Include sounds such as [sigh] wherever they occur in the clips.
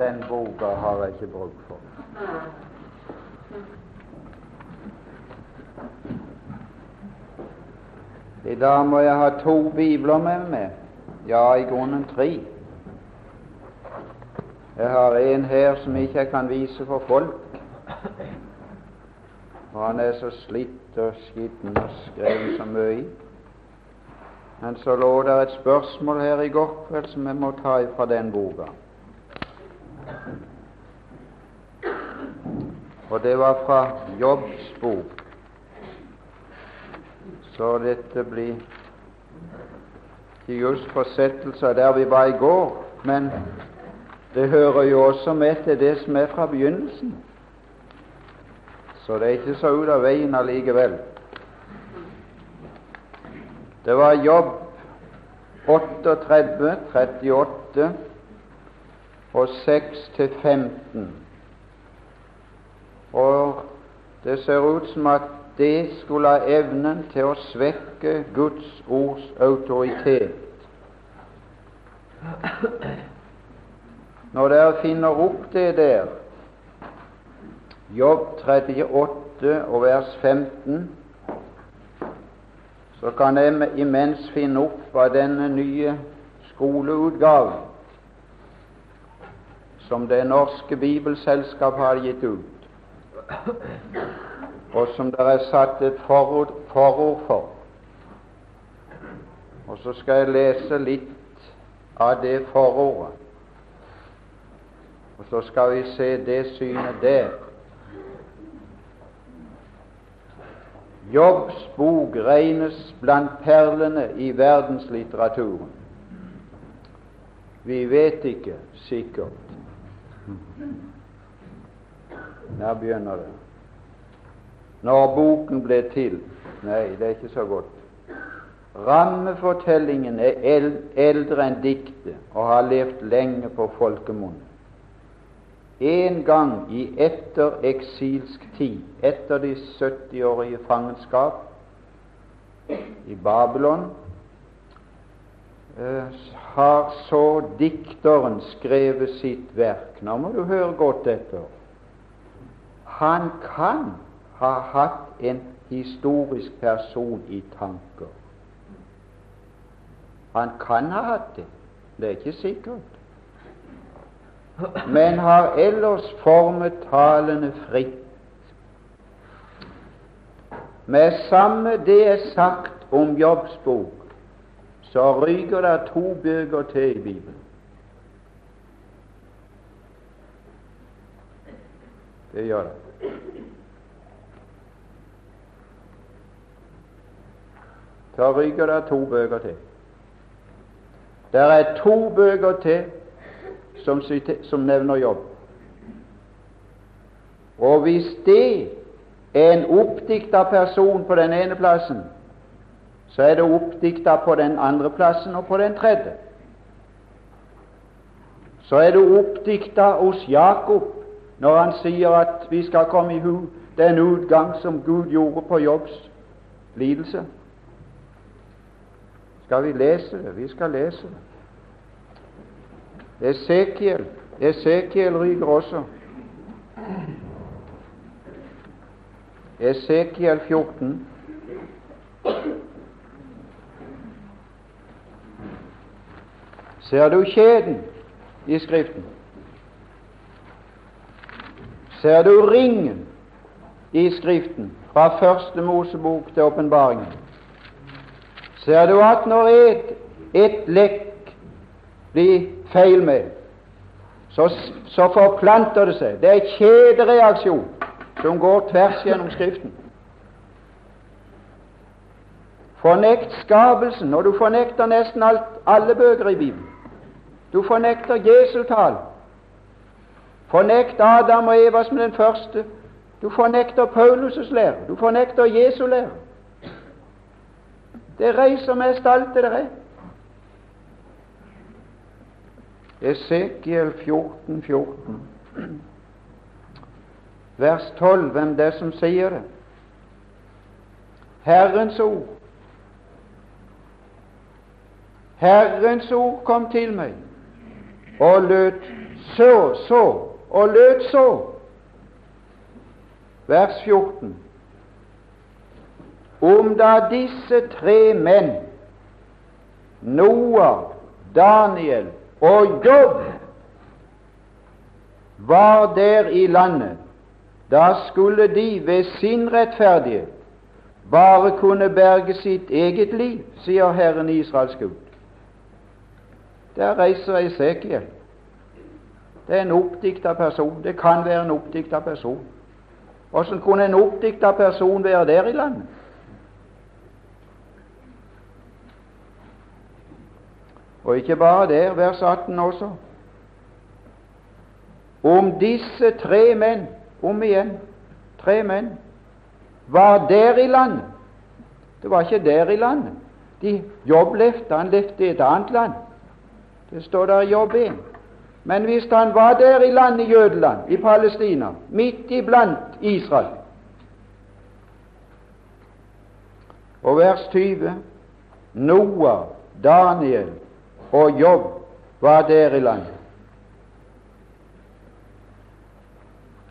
den boka har jeg ikke bruk for. I dag må jeg ha to bibler med meg. Ja, i grunnen tre. Jeg har en her som ikke jeg kan vise for folk. Og han er så slitt og skitten og skrevet så mye. Men så lå det et spørsmål her i går kveld som jeg må ta fra den boka. Og det var fra Jobbs bok. Så dette blir ikke just fortsettelse der vi var i går, men det hører jo også med til det som er fra begynnelsen. Så det er ikke så ut av veien allikevel. Det var Jobb 38, 38 og 6 til 15. Og det ser ut som at det skulle ha evnen til å svekke Guds ords autoritet. Når dere finner opp det der, Jobb 38 og vers 15, så kan jeg imens finne opp av denne nye skoleutgaven som Det norske bibelselskap har gitt ut, og som det er satt et forord, forord for. Og så skal jeg lese litt av det forordet, og så skal vi se det synet der. Jobbs bok regnes blant perlene i verdenslitteraturen. Vi vet ikke sikkert. Der begynner det. Når boken ble til Nei, det er ikke så godt. Rammefortellingen er eldre enn diktet og har levd lenge på folkemunne. En gang i ettereksilsk tid, etter de 70-årige fangenskap i Babylon, eh, har så dikteren skrevet sitt verk. Nå må du høre godt etter. Han kan ha hatt en historisk person i tanker. Han kan ha hatt det. Det er ikke sikkert men har ellers formet talene fritt. Med samme det er sagt om Jobbs bok, så ryker det to bøker til i Bibelen. Det gjør det. Så ryker det to bøker til. Det er to bøker til som, som nevner jobb. Og hvis det er en oppdikta person på den ene plassen, så er det oppdikta på den andre plassen og på den tredje. Så er det oppdikta hos Jakob når han sier at vi skal komme i hu den utgang som Gud gjorde på Jobbs lidelse. Skal vi lese det? Vi skal lese det. Esekiel Esekiel ryker også. Esekiel 14. Ser du kjeden i Skriften? Ser du ringen i Skriften fra første Mosebok til åpenbaringen? Ser du at når et, et lekk blir feil med, så, så forplanter det seg. Det er en kjedereaksjon som går tvers gjennom Skriften. Fornekt skapelsen, og du fornekter nesten alt, alle bøker i Bibelen. Du fornekter Jesu tall. Fornekt Adam og Eva som den første. Du fornekter Paulus' lære. Du fornekter Jesu lære. Det reiser mest alt det der er. Esekiel 14, 14. Vers 12, hvem det er som sier det? Herrens ord. Herrens ord kom til meg og lød så så og lød så. Vers 14. Om da disse tre menn, Noah, Daniel og Jobb, var der i landet, da skulle de ved sin rettferdighet bare kunne berge sitt eget liv, sier Herren Israels Gud. Der reiser Esekiel. Det er en oppdikta person. Det kan være en oppdikta person. Hvordan kunne en oppdikta person være der i landet? Og ikke bare der, vers 18 også. Om disse tre menn, om igjen, tre menn, var der i landet Det var ikke der i landet. De jobblefte, han levde i et annet land. Det står der i Jobb 1. Men hvis han var der i landet Jødeland, i Palestina, midt iblant Israel Og vers 20 Noah, Daniel og Jobb var der i landet.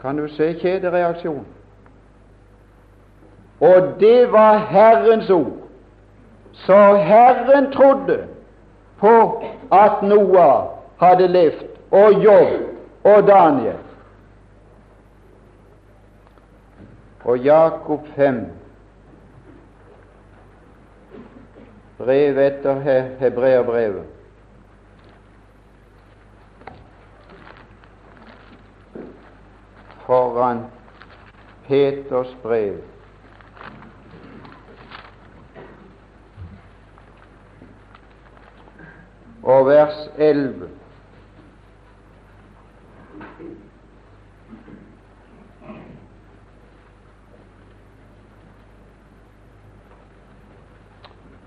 Kan du se kjedereaksjonen? Og det var Herrens ord. Så Herren trodde på at Noah hadde levd, og Jobb og Daniel. Og Jakob 5, brev etter hebreerbrevet. Foran Peters brev. og vers 11.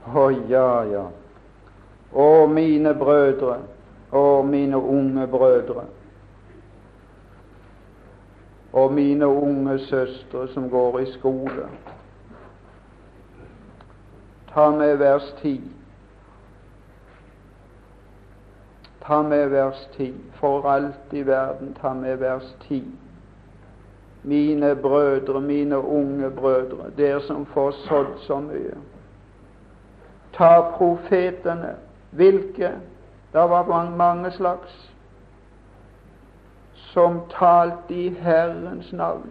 Å, oh, ja, ja. Å, mine brødre, å, mine unge brødre, og mine unge søstre som går i skole. Ta med vers 10. Ta med vers 10. For alt i verden, ta med vers 10. Mine brødre, mine unge brødre, dere som får sådd så mye. Ta profetene. Hvilke? Det var mange slags. Som talte i Herrens navn.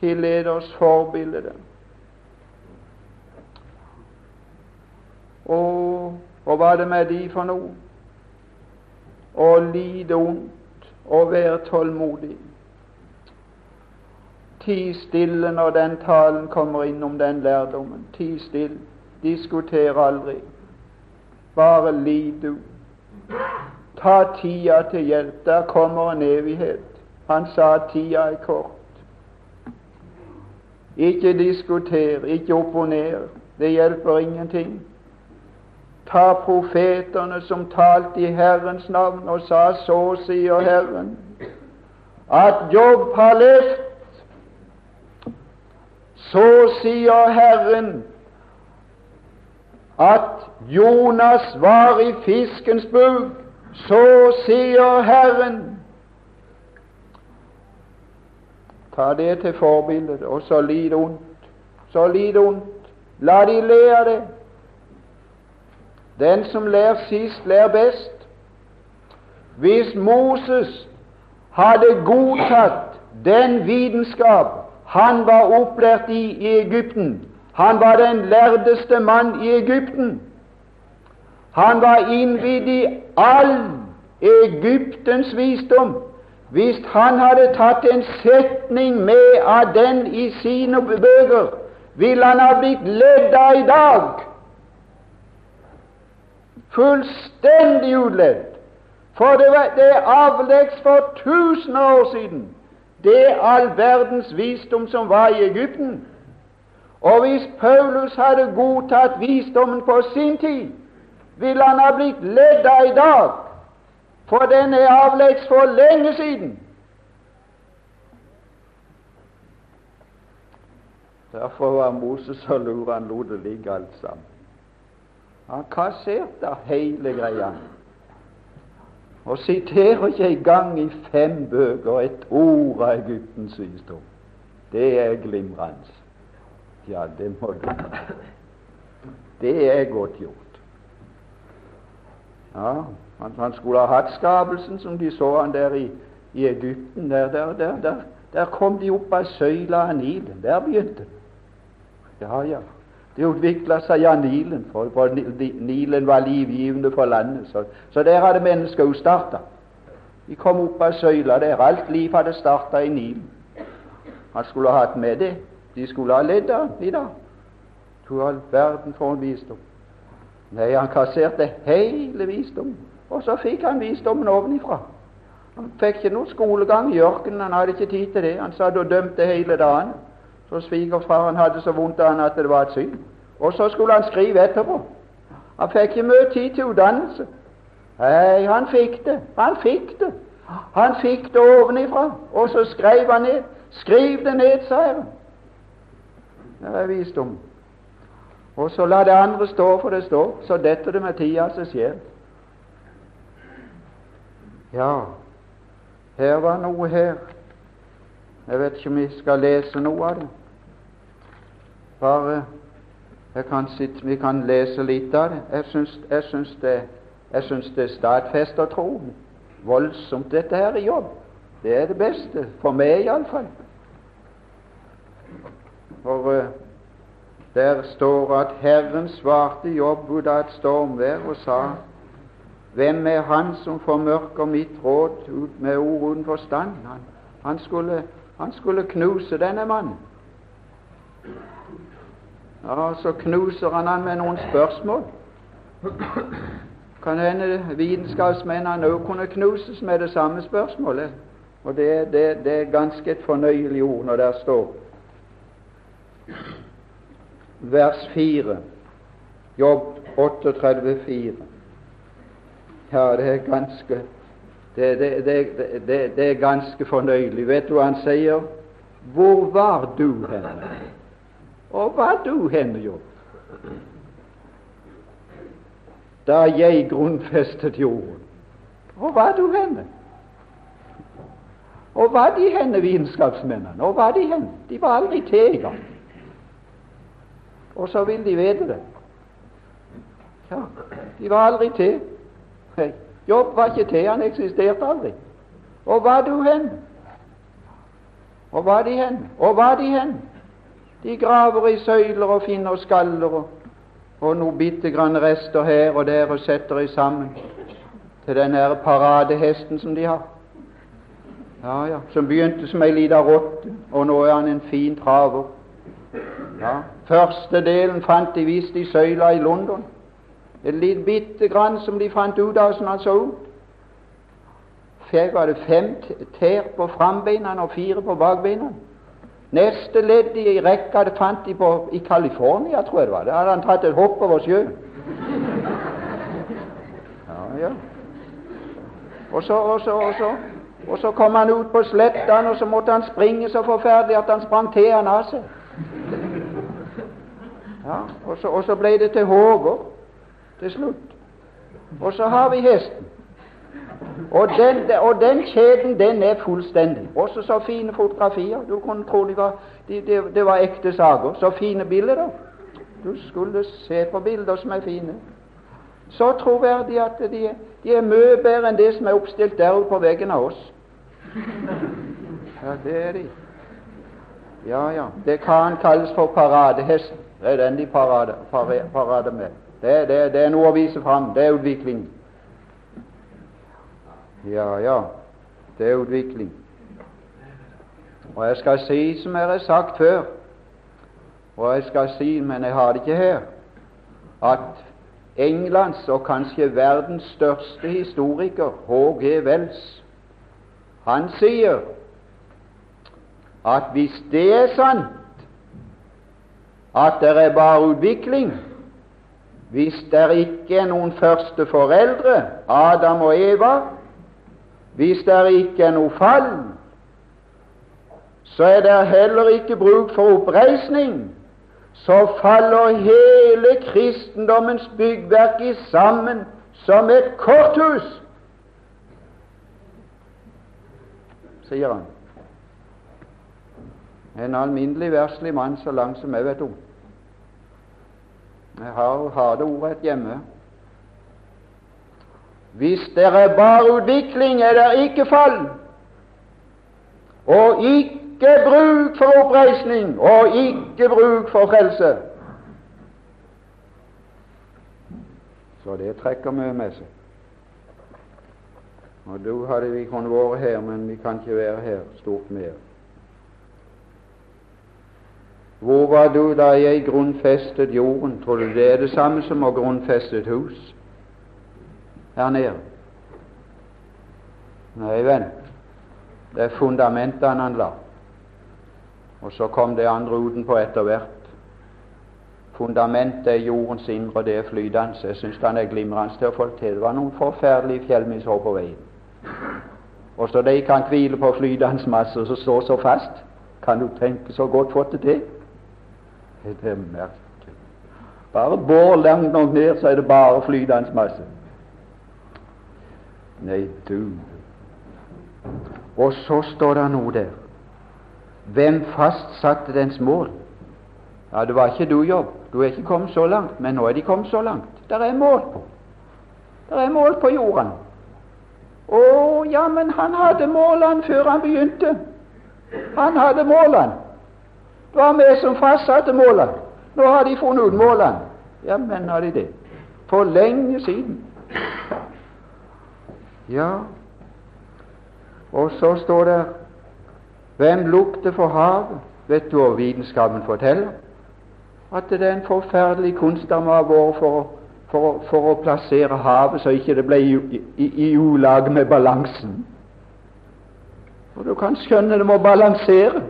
Til leders forbilde. Og, hva er det med de for noe? Å lide ondt og være tålmodig. Ti stille når den talen kommer innom den lærdommen. Ti stille. Diskuter aldri. Bare lid du. Ta tida til hjelp. Der kommer en evighet. Han sa tida er kort. Ikke diskuter, ikke opponer. Det hjelper ingenting ta profetene som talte i Herrens navn, og sa så sier Herren, at Jobb har levd. Så sier Herren at Jonas var i fiskens buk. Så sier Herren Ta det til forbilde, og så lid ondt. Så lid ondt. La de le av det. Den som ler sist, ler best. Hvis Moses hadde godtatt den vitenskap han var opplært i i Egypten Han var den lærdeste mann i Egypten. Han var innvidd i all Egyptens visdom. Hvis han hadde tatt en setning med av den i sine bøker, ville han ha blitt ledd av i dag fullstendig utledd. For det, er avleggs for tusen år siden, det all verdens visdom som var i Egypten. Og hvis Paulus hadde godtatt visdommen på sin tid, ville han ha blitt ledd av i dag, for den er avleggs for lenge siden. Derfor var Moses så lur han lot det ligge alt sammen. Han kasserte hele greia. Og siterer ikke engang i fem bøker et ord av Egyptens visdom. Det er glimrende. Ja, det må du Det er godt gjort. Ja, han, han, skulle ha hatt skapelsen som de så han der i, i Egypten. Der, der, der, der, der kom de opp av søyla av Nilen. Der begynte det. Ja, ja. Det utvikla seg av Nilen, for, for, Nilen var livgivende for landet. Så, så der hadde mennesket jo starta. De kom opp av søyla der. Alt liv hadde starta i Nilen. Han skulle ha hatt med det. De skulle ha ledd av i dag. To all verden for en visdom. Nei, han kasserte hele visdommen. Og så fikk han visdommen ovenifra. Han fikk ikke noe skolegang i ørkenen, han hadde ikke tid til det. Han satt og dømte hele dagen. Så svigerfaren hadde så vondt av han at det var et syn. Og så skulle han skrive etterpå. Han fikk ikke mye tid til utdannelse. Nei, han fikk det. Han fikk det. Han fikk det ovenifra. Og så skrev han ned. Skriv det ned, sa jeg. Det er visdom. Og så la det andre stå for det står, så detter det med tida som skjer. Ja, her var noe her. Jeg vet ikke om vi skal lese noe av det. Bare kan sitte, Vi kan lese litt av det. Jeg syns, jeg det, jeg syns det stadfester troen. Voldsomt. Dette her er jobb. Det er det beste. For meg, iallfall. For uh, der står at Herren svarte Jobb ut av et stormvær og sa Hvem er han som formørker mitt råd ut med ord uten forstand? Han, han, skulle, han skulle knuse denne mannen. Ja, Så knuser han han med noen spørsmål. Kan hende vitenskapsmennene òg kunne knuses med det samme spørsmålet. Og det, det, det er ganske et fornøyelig ord når det står vers 4. Jobb 38, 4. Ja, det er ganske det, det, det, det, er ganske fornøyelig. Vet du hva han sier? Hvor var du henne? Og hva du henne, Jobb? Da jeg grunnfestet jorden. Og hva du henne? Og hva de henne, vitenskapsmennene? Og hva de henne? De var aldri engang og så vil de vite det. Ja, de var aldri til. Jobb var ikke til, han eksisterte aldri. Og hva du hen? Og hva de hen? Og hva de hen? De graver i søyler og finner skaller og, og noen bitte grann rester her og der og setter i sammen til den der paradehesten som de har. Ja, ja, Som begynte som ei lita rotte, og nå er han en fin traver. Ja, Første delen fant de visst i søyla i London. Et lite bitte grann som de fant ut av som han så ut. Var det fem tær på frambeina og fire på bakbeina? Neste ledd i rekka det fant de på, i California, tror jeg det var. Da hadde han tatt et hopp over sjøen. Ja, ja. Og så, og så, og så, og så kom han ut på slettene, og så måtte han springe så forferdelig at han sprang til han av seg. Ja, og, så, og så ble det til Håvard til slutt. Og så har vi hesten. Og den, og den kjeden, den er fullstendig. Også så fine fotografier. Du kunne tro det var, de, de, det var ekte saker. Så fine bilder. Du skulle se på bilder som er fine. Så troverdig at de, de er mye bedre enn det som er oppstilt der på veggen av oss. [laughs] Ja, det er de. Ja, ja. Det kan kalles for paradehesten. Det er den de parader, parader med. Det, det, det, er noe å vise fram. Det er utvikling. Ja, ja, det er utvikling. Og jeg skal si som jeg har sagt før, og jeg skal si, men jeg har det ikke her, at Englands og kanskje verdens største historiker, H.G. Wells, han sier at hvis det er sant at det er bare utvikling. Hvis det ikke er noen første foreldre, Adam og Eva, hvis det ikke er noe fall, så er det heller ikke bruk for oppreisning. så faller hele kristendommens byggverk i sammen som et korthus, sier han. En alminnelig verslig mann så langt som jeg vet om. Jeg har, harde ordrett hjemme. Hvis det er bare utvikling, er det ikke fall. Og ikke bruk for oppreisning, og ikke bruk for frelse. Så det trekker mye med seg. Og da hadde vi kunnet være her, men vi kan ikke være her stort mer. Hvor var du da jeg grunnfestet jorden? Tror du det er det samme som å grunnfeste et hus her nede? Nei, venn, det er fundamentene han la. Og så kom det andre utenpå etter hvert. Fundamentet er jordens indre, og det er flytende. Jeg syns han er glimrende til å få til. Det var noen forferdelige fjellmishår på veien. Og så de kan hvile på flytende masse som står så fast. Kan du tenke så godt fått det til? Det er merkelig. Bare bor langt nok ned, så er det bare flytende masse. Nei, du Og så står det noe der. Hvem fastsatte dens mål? Ja, Det var ikke du, Jobb. Du er ikke kommet så langt, men nå er de kommet så langt. Der er mål på. Der er mål på jorden. Å, ja, men han hadde målene før han begynte. Han hadde målene. Det var vi som fastsatte målene. Nå har de funnet ut målene. Ja, men har de det? For lenge siden. Ja, og så står det Hvem lukter for havet? Vet du hva vitenskapen forteller? At det er en forferdelig kunst av har for, for, for, å plassere havet så ikke det ble i, i, i ulag med balansen. Og du kan skjønne det må balansere.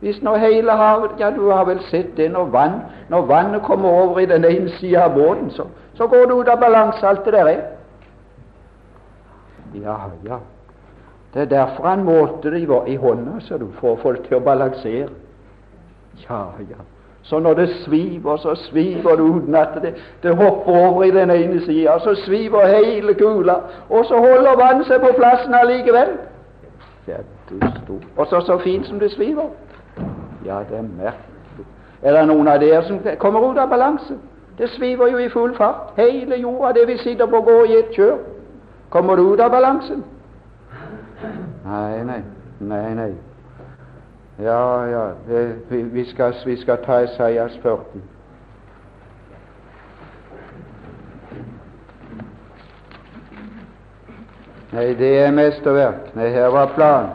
Hvis nå hele havet Ja, du har vel sett det når, vann, når vannet kommer over i den ene sida av båten, så, så, går det ut av balanse, alt det der er. Ja, ja. Det er derfor han målte det i, i hånda, så du, for å få det til å balansere. Ja, ja. Så når det sviver, så sviver det uten at det, det hopper over i den ene sida. Så sviver hele kula, og så holder vannet seg på plassen allikevel. Ja. Og så så fint som det sviver. Ja, det er merkelig. Er det noen av dere som kommer ut av balanse? Det sviver jo i full fart. Hele jorda, det vi sitter på, går i et kjør. Kommer du ut av balansen? Nei, nei, nei, nei. Ja, ja, vi, vi, skal, vi skal ta Isaias 14. Nei, det er mesterverk. Nei, her var planen.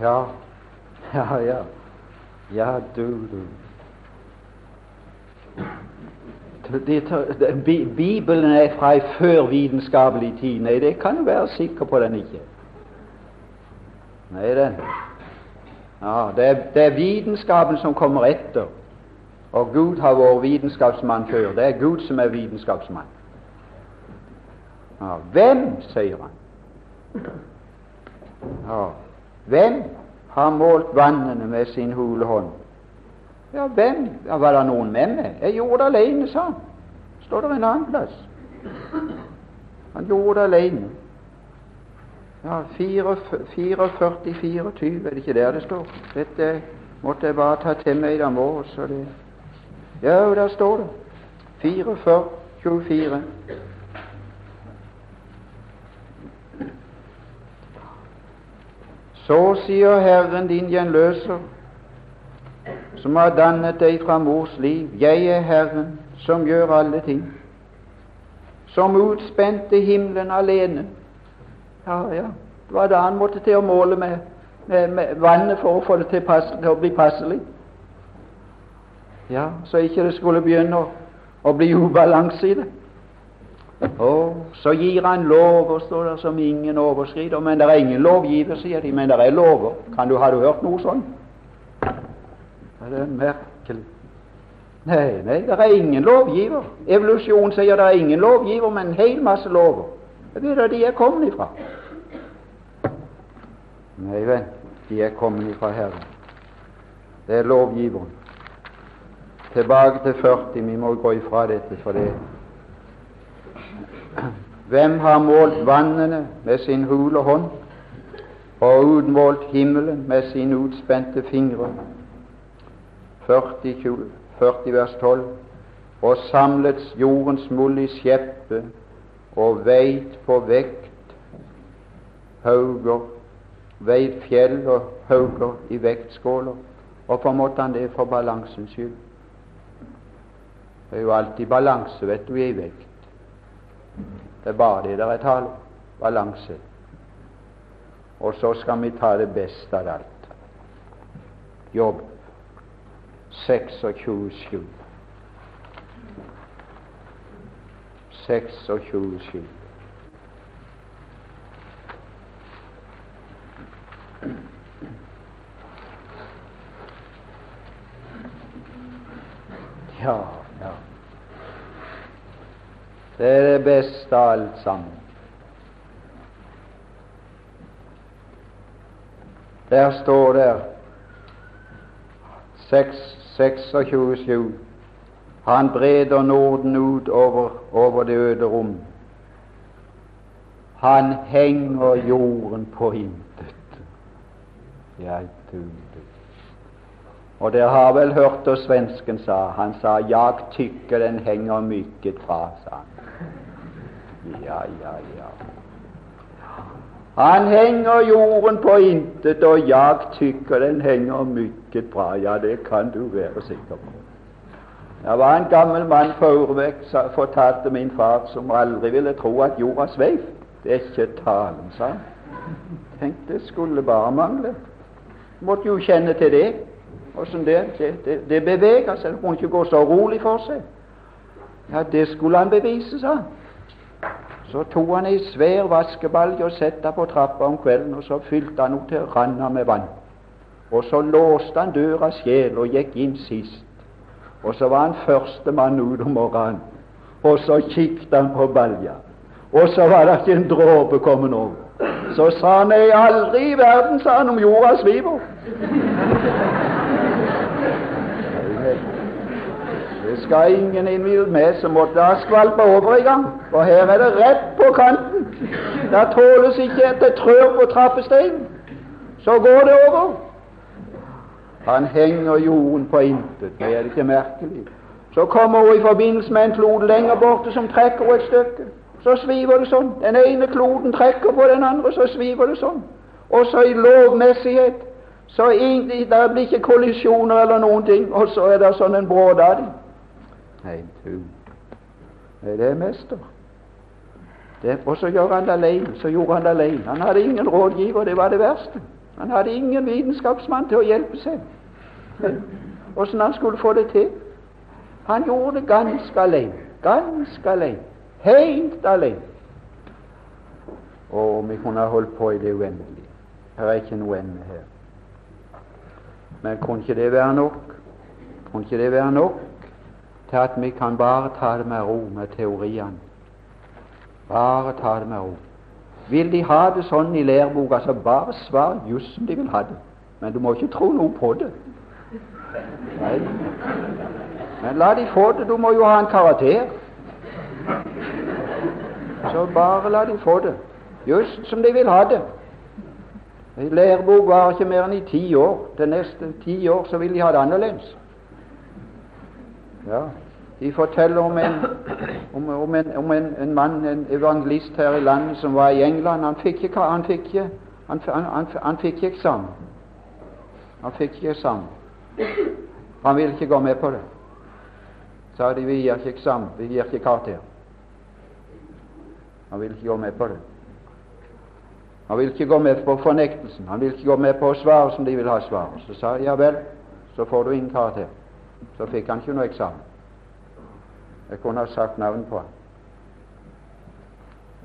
Ja, [laughs] ja, ja. Ja, du, du. Bibelen er fra ei førvitenskapelig tid. Nei, det kan du være sikker på den ikke. Nei, den. Ja, det, det er vitenskapen som kommer etter. Og Gud har vært vitenskapsmann før. Det er Gud som er vitenskapsmann. Ja, hvem, sier han. Ja, Hvem har målt vannene med sin hule hånd? Ja, hvem? Ja, var det noen med meg? Jeg gjorde det alene, sa han. Står det en annen plass. Han gjorde det alene. Ja, 44-24, er det ikke der det står? Dette måtte jeg bare ta til meg i morgen. morges. det Ja, der står det. 44-24. Så sier Herren din gjenløser, som har dannet deg fra mors liv, jeg er Herren som gjør alle ting, som utspente himmelen alene. Ja, ja, det var da han måtte til å måle med, med, med vannet for å få det til, pass, til å bli passelig. Ja, så ikke det skulle begynne å, å bli ubalanse i det. Og så gir han lover, står det, som ingen overskrider. Men det er ingen lovgiver, sier de. Men det er lover. Kan du, Har du hørt noe sånt? Det er merkelig. Nei, nei, det er ingen lovgiver. Evolusjonen sier det er ingen lovgiver, men en hel masse lover. Det er der de er kommet ifra. Nei, vent, de er kommet ifra Herren. Det er lovgiveren. Tilbake til 40. Vi må gå ifra dette for det. Hvem har målt vannene med sin hule hånd og utmålt himmelen med sine utspente fingre? 40, 20, 40 vers 12. Og samlet jordens mull i skjeppe og veit på vekt hauger, veit fjell og hauger i vektskåler. Hvorfor måtte han det? For balansens skyld. Det er jo alltid balanse, vet du, i vekt. Det er bare det der er tale balanse. Og så skal vi ta det beste av alt. Jobb 26-7. 26-7. Ja, ja. Det er det beste av alt sammen. Der står det 26.7. Han breder Norden ut over, over det øde rom. Han henger jorden på intet. Ja, du, du. Og dere har vel hørt hva svensken sa. Han sa 'Jag tykker den henger mykket fra', sa han. Ja, ja, ja. Han henger jorden på intet, og jeg tykker den henger mykket bra. Ja, det kan du være sikker på. Det var en gammel mann på Urvek fortalte min far, som aldri ville tro at jorda sveiv. Det er ikke talen, sa han. Tenk, det skulle bare mangle. Måtte jo kjenne til det. Åssen det, det, det, det beveger seg. Det kunne ikke gå så rolig for seg. Ja, det skulle han bevise, sa han. Så tok han ei svær vaskebalje og satte på trappa om kvelden, og så fylte han henne til randa med vann. Og så låste han døra sjel og gikk inn sist. Og så var han førstemann ut om morgenen. Og så kikket han på balja, og så var det ikke en dråpe kommet over. Så sa han nei, aldri i verden, sa han, om jorda sviver. Det skal ingen innvide med, så måtte det skvalpe over en gang. For her er det rett på kanten. Det tåles ikke at det trør på trappesteinen. Så går det over. Han henger jorden på intet. Det er ikke merkelig. Så kommer hun i forbindelse med en klode lenger borte som trekker et stykke. Så sviver det sånn. Den ene kloden trekker på den andre, så sviver det sånn. Og så i lovmessighet så det blir ikke kollisjoner eller noen ting, og så er det sånn en bråd av dem. Nei, du. Nei, det er mester. Og så gjør han det alene. Så gjorde han det alene. Han hadde ingen rådgiver, det var det verste. Han hadde ingen vitenskapsmann til å hjelpe seg. Åssen han skulle få det til. Han gjorde det ganske alene. Ganske alene. Helt alene. Og vi kunne ha holdt på i det uendelige. Her er ikke noe ende her. Men kunne ikke det være nok? Kunne ikke det være nok til at vi kan bare ta det med ro med teoriene? Bare ta det med ro. Vil de ha det sånn i læreboka, så bare svar just som de vil ha det. Men du må ikke tro noe på det. Nei. Men la de få det. Du må jo ha en karakter. Så bare la de få det. Just som de vil ha det. En lærebok varer ikke mer enn i ti år. De neste ti år så vil de ha det annerledes. Ja, De forteller om en, om, om en, om en, en mann, en evangelist her i landet, som var i England. Han fikk ikke, han fikk ikke, han, han, han fikk eksamen. Han fikk ikke eksamen. Han ville ikke gå med på det. Sa de vi gir ikke eksamen, vi gir ikke karakter. Han ville ikke gå med på det. Han ville ikke gå med på fornektelsen. Han ville ikke gå med på å svare som de vil ha svar. Så sa de, ja vel, så får du ingen karakter så fikk han ikke noe eksamen. Jeg kunne ha sagt navn på han.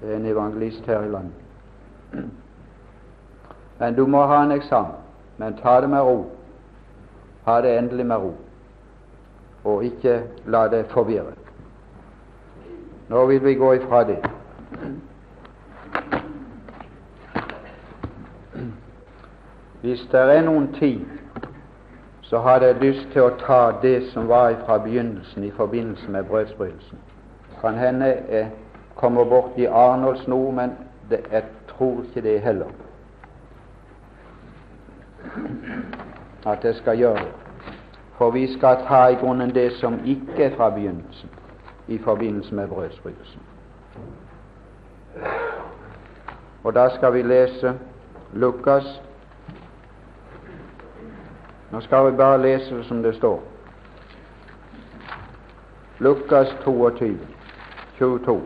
Det er en evangelist her i landet. Men du må ha en eksamen. Men ta det med ro. Ha det endelig med ro. Og ikke la det forvirre. Nå vil vi gå ifra det. Hvis det er noen tid så hadde jeg lyst til å ta det som var fra begynnelsen i forbindelse med brødsbrytelsen. Kan hende jeg kommer i Arnolds nå, men det, jeg tror ikke det heller. At jeg skal gjøre det. For vi skal ta i grunnen det som ikke er fra begynnelsen i forbindelse med brødsbrytelsen. Og da skal vi lese Lukas Nå skal vi bare lese som det står. Lukas 22, 22.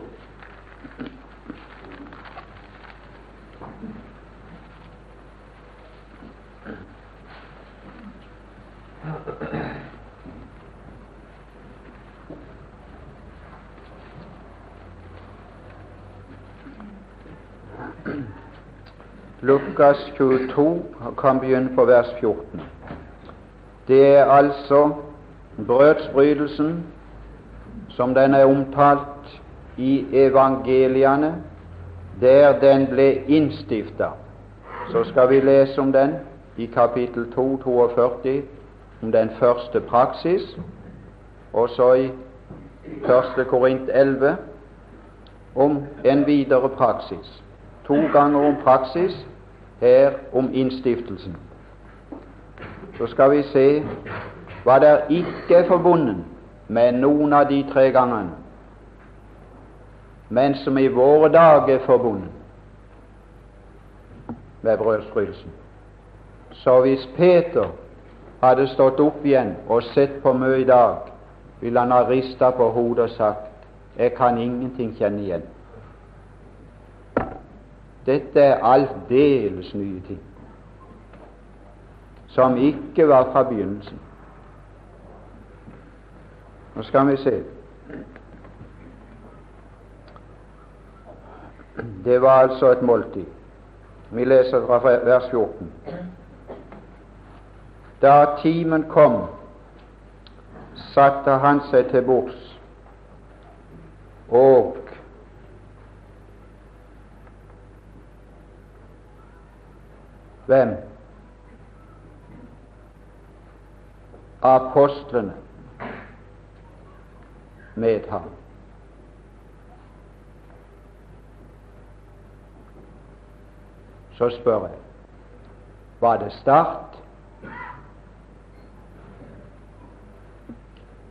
Lukas 22 kan begynne på vers 14. Det er altså brødsbrytelsen som den er omtalt i evangeliene, der den ble innstifta. Så skal vi lese om den i kapittel 2, 42, om den første praksis, og så i 1. Korint 11 om en videre praksis. To ganger om praksis, her om innstiftelsen. Så skal vi se hva det ikke er forbundet med noen av de tre gangene, men som i våre dager er forbundet med brødsprøytelsen. Så hvis Peter hadde stått opp igjen og sett på meg i dag, ville han ha rista på hodet og sagt jeg kan ingenting kjenne igjen. Dette er aldeles nye ting, som ikke var fra begynnelsen. Nå skal vi se. Det var altså et måltid. Vi leser fra vers 14. Da timen kom, satte han seg til bords, og Hvem? Apostlene med ham. Så spør jeg var det start?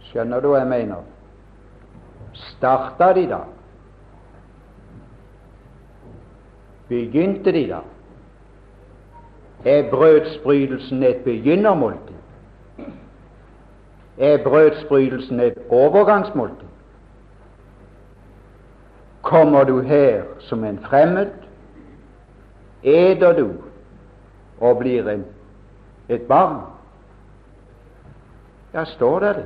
Skjønner du hva jeg mener? Starta de da? Begynte de da? Er brødsbrytelsen et begynnermåltid? Er brødsbrytelsen et overgangsmåltid? Kommer du her som en fremmed, eder du og blir en, et barn? Ja, står det det.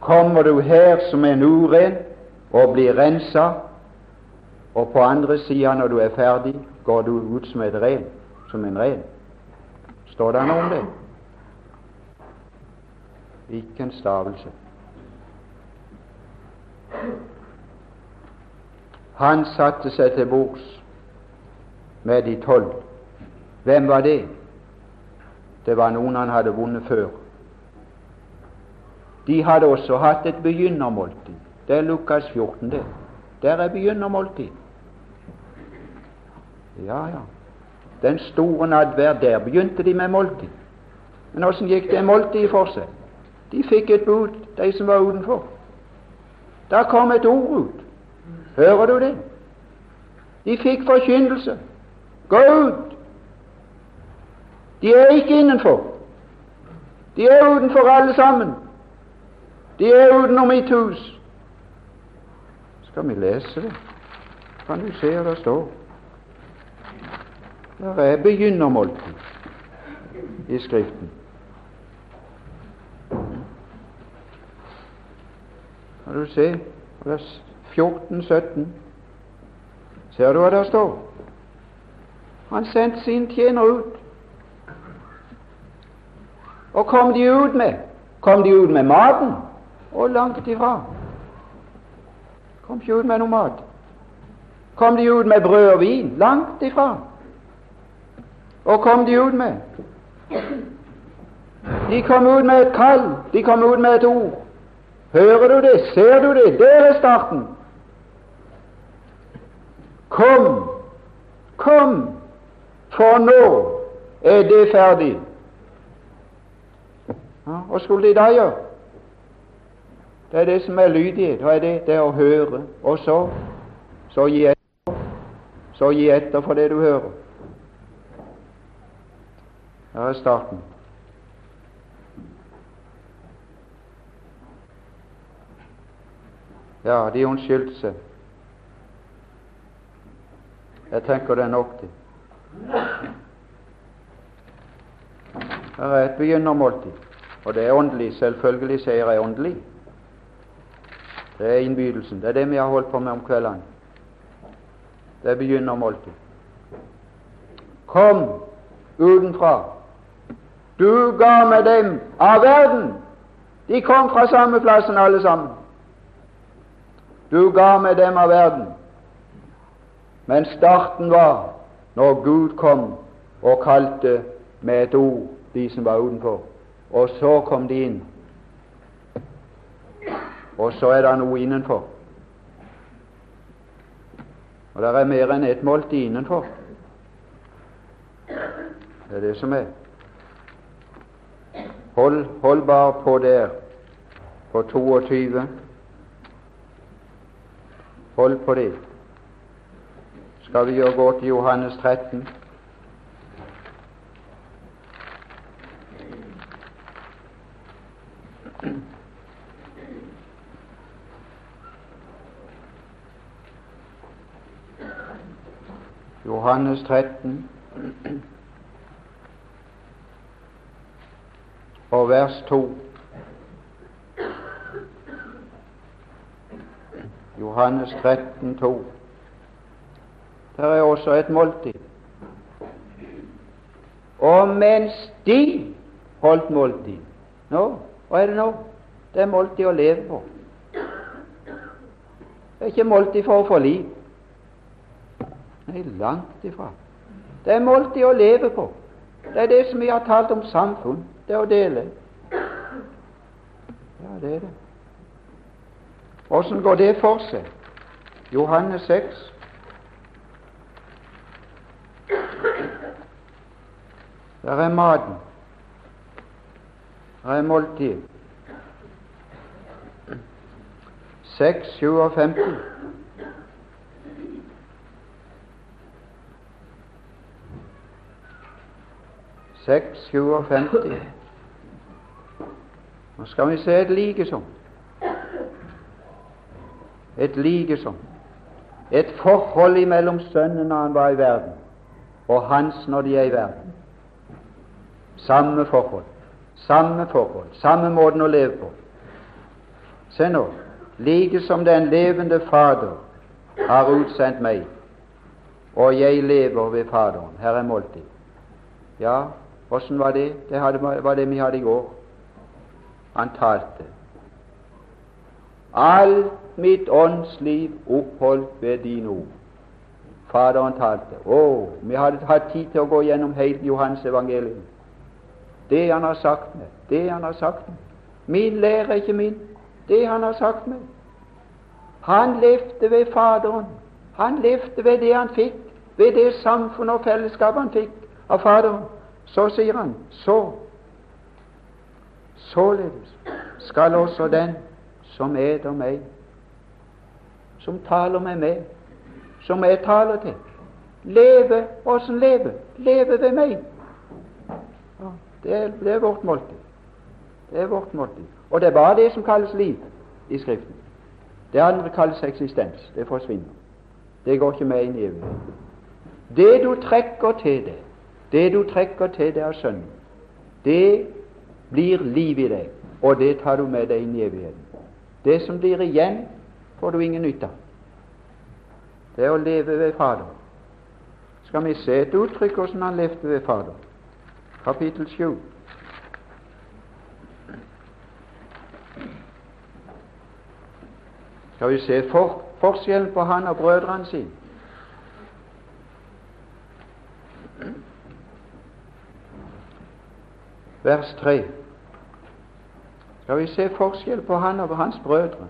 Kommer du her som en uren og blir rensa, og på andre sida, når du er ferdig, går du ut som, ren, som en ren. Står det noe om det? Ikke en stavelse. Han satte seg til bords med de tolv. Hvem var det? Det var noen han hadde vunnet før. De hadde også hatt et begynnermåltid. Det er Lukas 14, det. Der er begynnermåltid. Ja, ja. Den store nadvær, der begynte de med måltid. Men åssen gikk det måltidet for seg? De fikk et bud, de som var utenfor. Da kom et ord ut. Hører du det? De fikk forkynnelse. Gå ut! De er ikke innenfor. De er utenfor alle sammen. De er utenom mitt hus. Skal vi lese det? Kan du se hva det står? Der er begynnermåltid i Skriften. Kan du se vers 14-17? Ser du hva der står? Han sendte sin tjener ut. Og kom de ut med? Kom de ut med maten? Og langt ifra. Kom ikke ut med noe mat. Kom de ut med brød og vin? Langt ifra. Og kom de ut med? De kom ut med et kall, de kom ut med et ord. Hører du det? Ser du det? Det er starten. Kom, kom, for nå er det ferdig. Ja, hva skulle de da gjøre? Det er det som er lydighet. Hva er det? Det er å høre, og så, så gi etter. Så gi etter for det du hører. Her er starten. Ja, de unnskyldte seg. Jeg tenker det er nok, det. Her er et begynnermåltid, og det er åndelig. Selvfølgelig sier jeg åndelig. Det er innbydelsen. Det er det vi har holdt på med om kveldene. Det er begynnermåltid. Kom utenfra. Du ga med dem av verden. De kom fra samme plassen alle sammen. Du ga med dem av verden. Men starten var når Gud kom og kalte med et ord de som var utenfor. Og så kom de inn. Og så er det noe innenfor. Og det er mer enn ett måltid innenfor. Det er det som er. Hold, hold bare på der, på 22. Hold på det. Skal vi gå til Johannes 13? Johannes 13 og vers 2. Johannes 13, 2. Der er også et måltid. Og mens de holdt måltid Nå, hva er det nå? Det er måltid å leve på. Det er ikke måltid for å få liv. Nei, langt ifra. Det er måltid å leve på. Det er det som vi har talt om samfunn. Det er å dele. Ja, det er det. Åssen går det for seg? Johannes 6. Der er maten. Der er måltid. 6, 57. Seks, 57. Nå skal vi se et likesom. Et likesom. Et forhold mellom Sønnen når han var i verden, og Hans når de er i verden. Samme forhold. Samme forhold. Samme måten å leve på. Se nå. Like som den levende Fader har utsendt meg, og jeg lever ved Faderen. Her er måltid. Ja, åssen var det? Det hadde, var det vi hadde i går. Han talte. Alt mitt åndsliv oppholdt ved dine ord. Faderen talte. Å, vi hadde hatt tid til å gå gjennom hele Johans evangelium. Det han har sagt meg, det han har sagt meg. Min lære er ikke min, det han har sagt meg. Han levde ved Faderen. Han levde ved det han fikk, ved det samfunn og fellesskap han fikk av Faderen. Så sier han så Således skal også den som eter meg, som taler med meg, som jeg taler til, leve åssen leve? Leve ved meg. Det, er, det er vårt måltid. Det er vårt måltid. Og det er bare det som kalles liv i Skriften. Det andre kalles eksistens. Det forsvinner. Det går ikke med inn i evigheten. Det du trekker til det, det du trekker til det av Sønnen, det blir liv i deg, og det tar du med deg inn i evigheten. Det som blir igjen, får du ingen nytte av. Det er å leve ved Fader. Skal vi se et uttrykk hvordan han levde ved Fader. Kapittel 7. Skal vi se for, forskjellen på han og brødrene sine? vers 3. Skal vi se forskjell på han og hans brødre?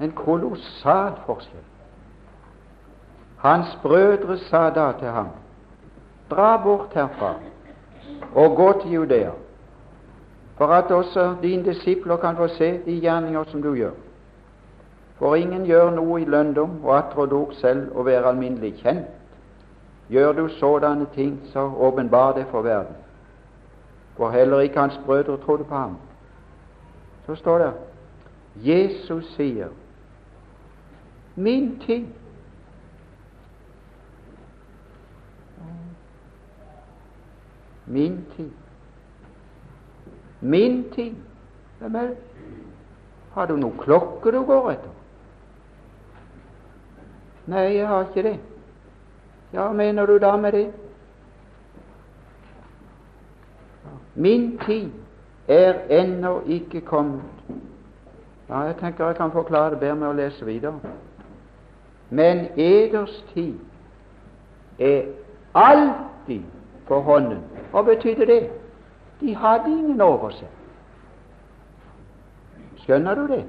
En kolossal forskjell. Hans brødre sa da til ham, dra bort herfra og gå til Judea, for at også dine disipler kan få se de gjerninger som du gjør. For ingen gjør noe i lønndom og atrodok selv å være alminnelig kjent. Gjør du sådanne ting, så åpenbar det for verden. For heller ikke hans brødre trodde på ham. Så står det Jesus sier min tid Min tid. Min tid. Hvem er det? Har du noen klokke du går etter? Nei, jeg har ikke det. Ja, mener du da med det? Min tid er ennå ikke kommet. Ja, jeg tenker jeg kan forklare det bedre med å lese videre. Men eders tid er alltid på hånden. Hva betydde det? De hadde ingen over seg. Skjønner du det?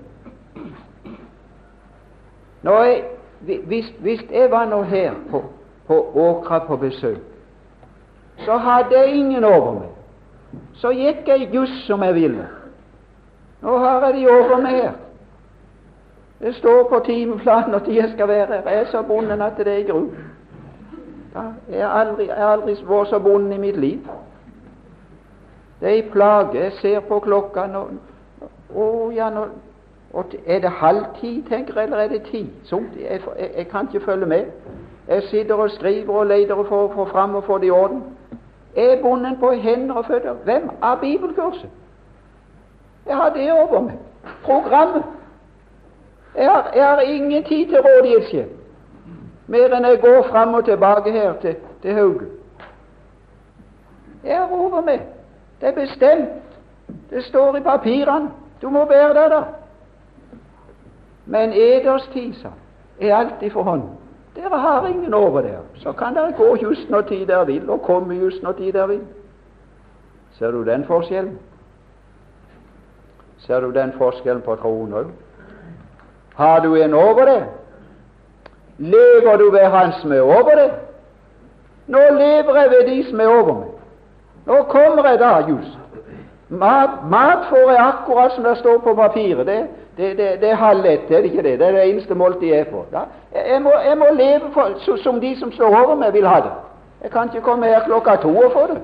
Jeg, hvis, hvis, jeg var nå her på, på Åkra på besøk, så hadde jeg ingen over meg. Så gikk jeg just som jeg ville. Nå har jeg de over meg her. Det står på timeplanen når jeg skal være her. Jeg er så bonden at det er gru. Jeg har aldri, aldri vært så bonden i mitt liv. Det er en plage. Jeg ser på klokka nå Å ja, Er det halv ti, tenker jeg, eller er det ti? Så, jeg, jeg, jeg, kan ikke følge med. Jeg sitter og skriver og leter for å få fram og få det i orden. Jeg er bonden på hender og føtter. Hvem av bibelkurset? Jeg har det over meg. Programmet. Jeg har, har ingen tid til rådighetshjelp mer enn jeg går fram og tilbake her til, til Hauge. Jeg er over med. Det er bestemt. Det står i papirene. Du må være der, da. Men eders tid, er alltid for hånden. Dere har ingen over der. Så kan dere gå just når tid dere vil, og komme just når tid dere vil. Ser du den forskjellen? Ser du den forskjellen på troen òg? Har du en over det? Lever du ved Han som er over deg? Nå lever jeg ved de som er over meg. Nå kommer jeg da just. Mat, mat får jeg akkurat som det står på papiret. Det, det, det, det er halv ett, er det ikke det? Det er det eneste måltidet jeg får. Jeg, må, jeg, må, leve for, så, som de som står over meg, vil ha det. Jeg kan ikke komme her klokka to og få det.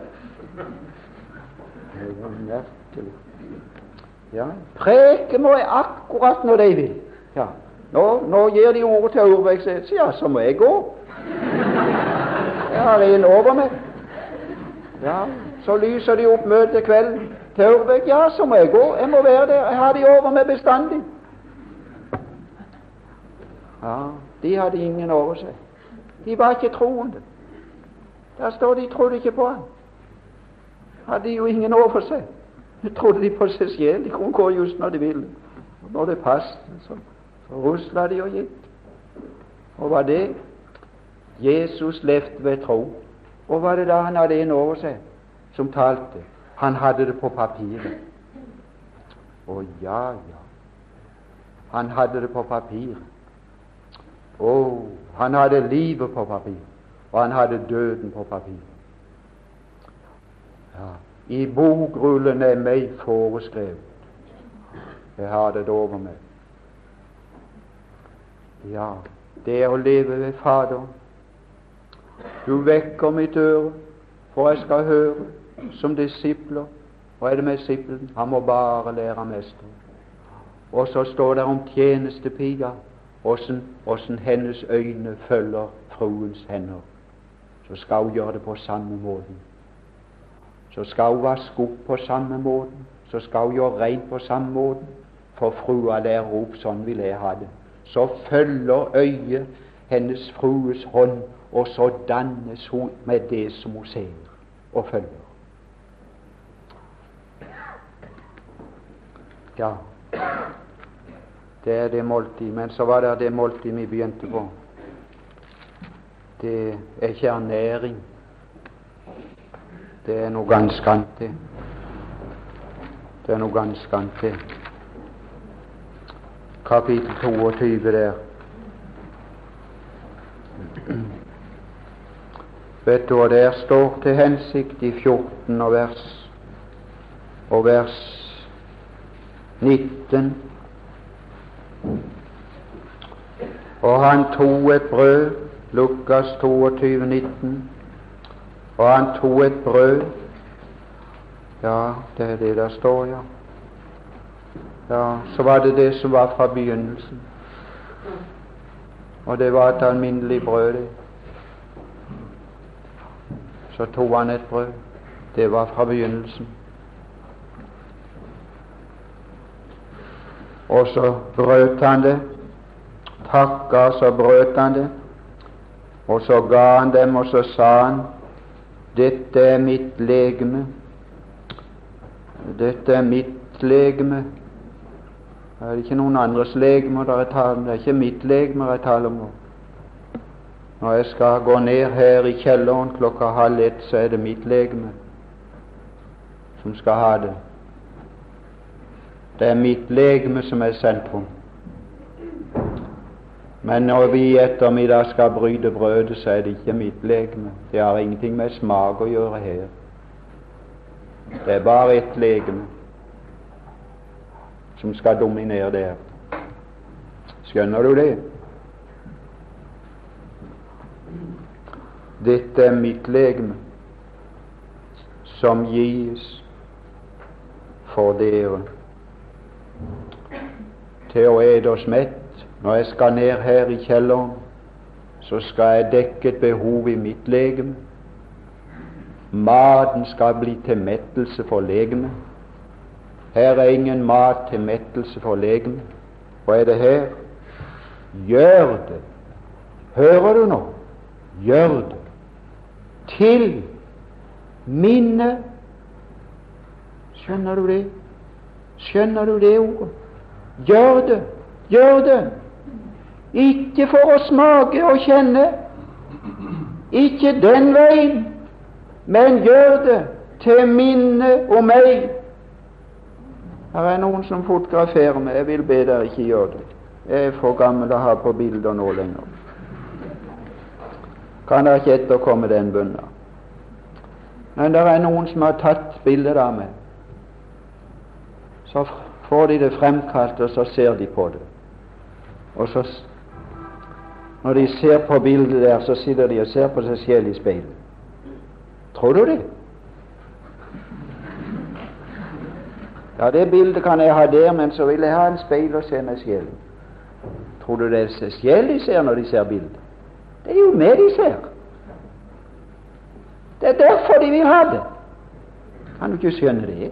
Ja, preke må jeg akkurat når de vil. Ja. Nå, nå gir de ordet til Aurvik, så ja, så må jeg gå. Jeg har en over meg. Ja, Så lyser de opp møtet kvelden til Aurvik. Ja, så må jeg gå. Jeg må være der. Jeg har de over meg bestandig. Ja, de hadde ingen over seg. De var ikke troende. Der står de trodde ikke på han. Hadde jo ingen over seg. De trodde de på seg selv. De kunne gå just når de ville. Når det passet. Så rusla de og gitt. Og var det Jesus levde ved tro. Og var det da han hadde en over seg som talte? Han hadde det på papiret. Å ja, ja. Han hadde det på papiret. Å, han hadde livet på papir, og han hadde døden på papir. Ja, I bokrullen er meg foreskrevet. Jeg har det over meg. Ja, det er å leve ved Fader. Du vekker mitt øre, for jeg skal høre som disipler. Hva er det med disippelen? Han må bare lære mester. Og så står det om tjenestepiga, åssen hennes øyne følger fruens hender. Så skal hun gjøre det på samme måten. Så skal hun vaske opp på samme måten. Så skal hun gjøre rent på samme måten. For frua lærer opp sånn vil jeg ha det så følger øyet hennes frues hånd, og så dannes hun med det som hun ser og følger. Ja, det er det måltid. Men så var det det måltid vi begynte på. Det er ikke ernæring. Det er noe ganske annet. Det er noe ganske annet. Kapittel 22 der. Vet du hva der står til hensikt i 14 og vers og vers 19? Og han tok et brød, Lukas 22, 19, og han tok et brød Ja, det er det der står, ja. Ja, Så var det det som var fra begynnelsen. Og det var et alminnelig brød, det. Så tok han et brød. Det var fra begynnelsen. Og så brøt han det, takka, så brøt han det, og så ga han dem, og så sa han, dette er mitt legeme, dette er mitt legeme. Det er ikke noen andres legeme det er ikke mitt legeme det er tale om nå. Når jeg skal gå ned her i kjelleren klokka halv ett, så er det mitt legeme som skal ha det. Det er mitt legeme som er sentrum. Men når vi i ettermiddag skal bryte brødet, så er det ikke mitt legeme. Det har ingenting med smak å gjøre her. Det er bare ett legeme som skal dominere der. Skjønner du det? Dette er mitt legeme, som gis for dere til å ete oss mett. Når jeg skal ned her i kjelleren, så skal jeg dekke et behov i mitt legeme. Maten skal bli til mettelse for legemet. Her er ingen mat til mettelse for legemet. Hva er det her? Gjør det. Hører du nå? Gjør det. Til minne. Skjønner du det? Skjønner du det ordet? Gjør det. Gjør det. Ikke for å smake og kjenne. Ikke den veien, men gjør det til minne om meg. Her er noen som fotograferer meg. Jeg vil be dere ikke gjøre det. Jeg er for gammel å ha på bilder nå lenger. Kan dere ikke etterkomme den bønna? Men det er noen som har tatt bilder av meg. Så får de det fremkalt, og så ser de på det. Og så, når de ser på bildet der, så sitter de og ser på seg selv i speilet. Tror du det? Ja, det bildet kan jeg ha der, men så vil jeg ha en speil og se meg selv. Tror du det er seg selv de ser når de ser bildet? Det er jo meg de ser. Det er derfor de vil ha det. Kan du ikke skjønne det?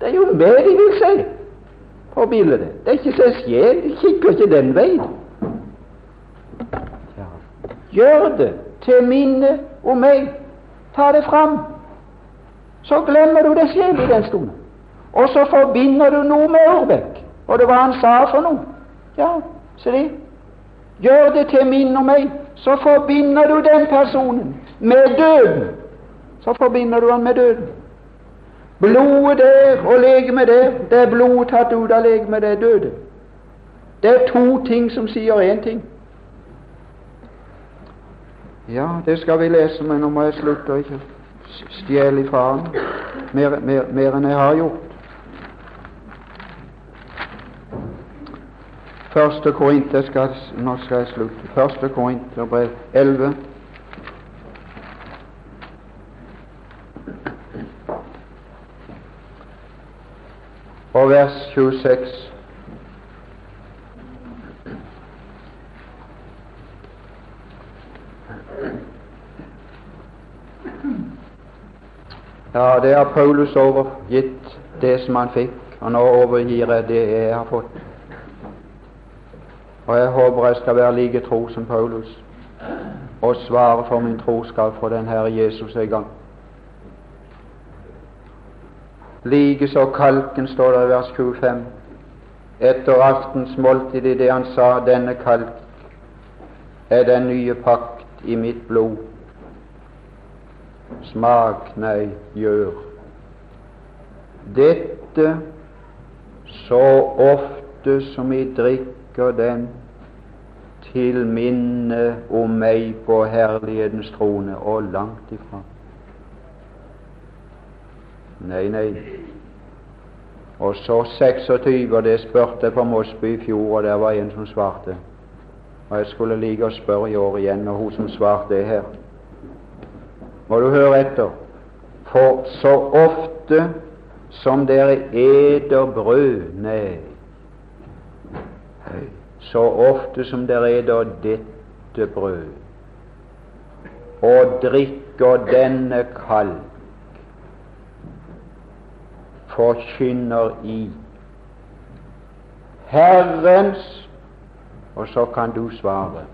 Det er jo meg de vil se på bildet. Det er ikke seg selv. De kikker ikke den veien. Gjør det til minne om meg. Ta det fram. Så glemmer du deg selv i den stunden. Og så forbinder du noe med Ørbekk, og det var han sa for noe. Ja, se det. Gjør det til minne om meg. Så forbinder du den personen med døden. Så forbinder du han med døden. Blodet der og legemet der, det er blodet tatt ut av legemet, det er døde. Det er to ting som sier én ting. Ja, det skal vi lese, men nå må jeg slutte ikke stjele ifra ham mer, mer, mer enn jeg har gjort. Første Korinter skal, Nå skal jeg slutte. Første Korinterbrev 11. og vers 26. Ja, det har Paulus overgitt det som han fikk, og nå overgir jeg det jeg har fått. Og jeg håper jeg skal være like tro som Paulus og svare for min troskap for den Herre Jesus en gang. Likeså kalken, står det i vers 25, etter aftens måltid i det han sa, denne kalk er den nye pakt i mitt blod. Smak, nei, gjør. dette så ofte som jeg drikker den til minne om meg på herlighetens trone, og langt ifra. Nei, nei. Og så 26, og det spurte jeg på Mosby i fjor, og der var en som svarte. Og jeg skulle like å spørre i år igjen, og hun som svarte, er her. Må du høre etter. For så ofte som dere eter brød Nei, så ofte som dere eter dette brød og drikker denne kalk, forkynner i Herrens Og så kan du svare.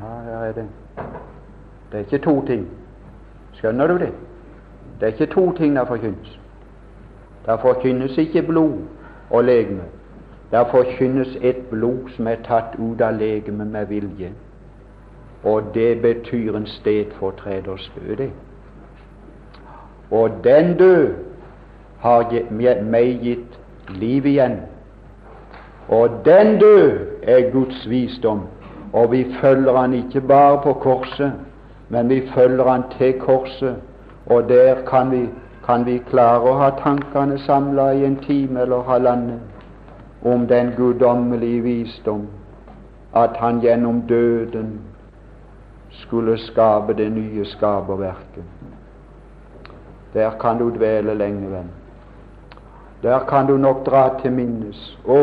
Ja, her er det. Det er ikke to ting. Skjønner du det? Det er ikke to ting der forkynnes. Der forkynnes ikke blod og legeme. Der forkynnes et blod som er tatt ut av legemet med vilje. Og det betyr en stedfortreders død, det. Og den død har meg gitt liv igjen. Og den død er Guds visdom, og vi følger han ikke bare på korset, men vi følger han til korset, og der kan vi, kan vi klare å ha tankene samla i en time eller halvannen om den guddommelige visdom, at han gjennom døden skulle skape det nye skaperverket. Der kan du dvele lenge, venn. Der kan du nok dra til minnes. Å,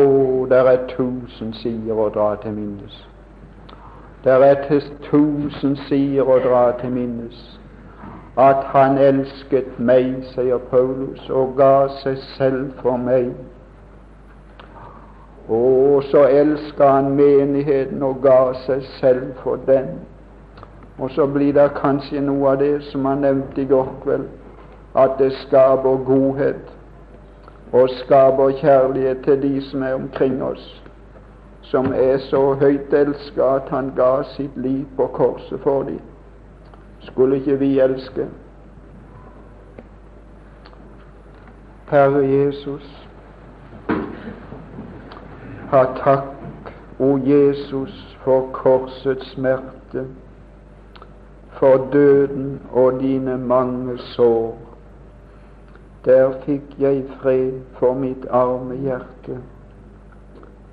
der er tusen sider å dra til minnes. Der er tusen sider å dra til minnes at han elsket meg, sier Paulus, og ga seg selv for meg. Og så elska han menigheten og ga seg selv for den. Og så blir det kanskje noe av det som han nevnte i går kveld, at det skaper godhet og skaper kjærlighet til de som er omkring oss, som er så høyt elska at han ga sitt liv på korset for dem. Skulle ikke vi elske? Herre Jesus, ha takk, o Jesus, for korsets smerte, for døden og dine mange sår der fikk jeg fred for mitt arme hjerte,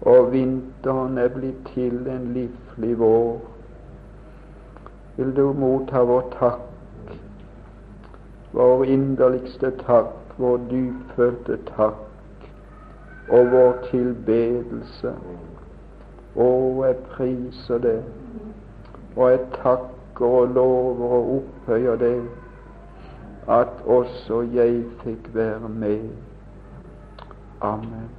og vinteren er blitt til en livlig vår. Vil du motta vår takk, vår inderligste takk, vår dypfølte takk og vår tilbedelse. Å, jeg priser det, og jeg takker og lover og opphøyer det at også jeg fikk være med. Amen.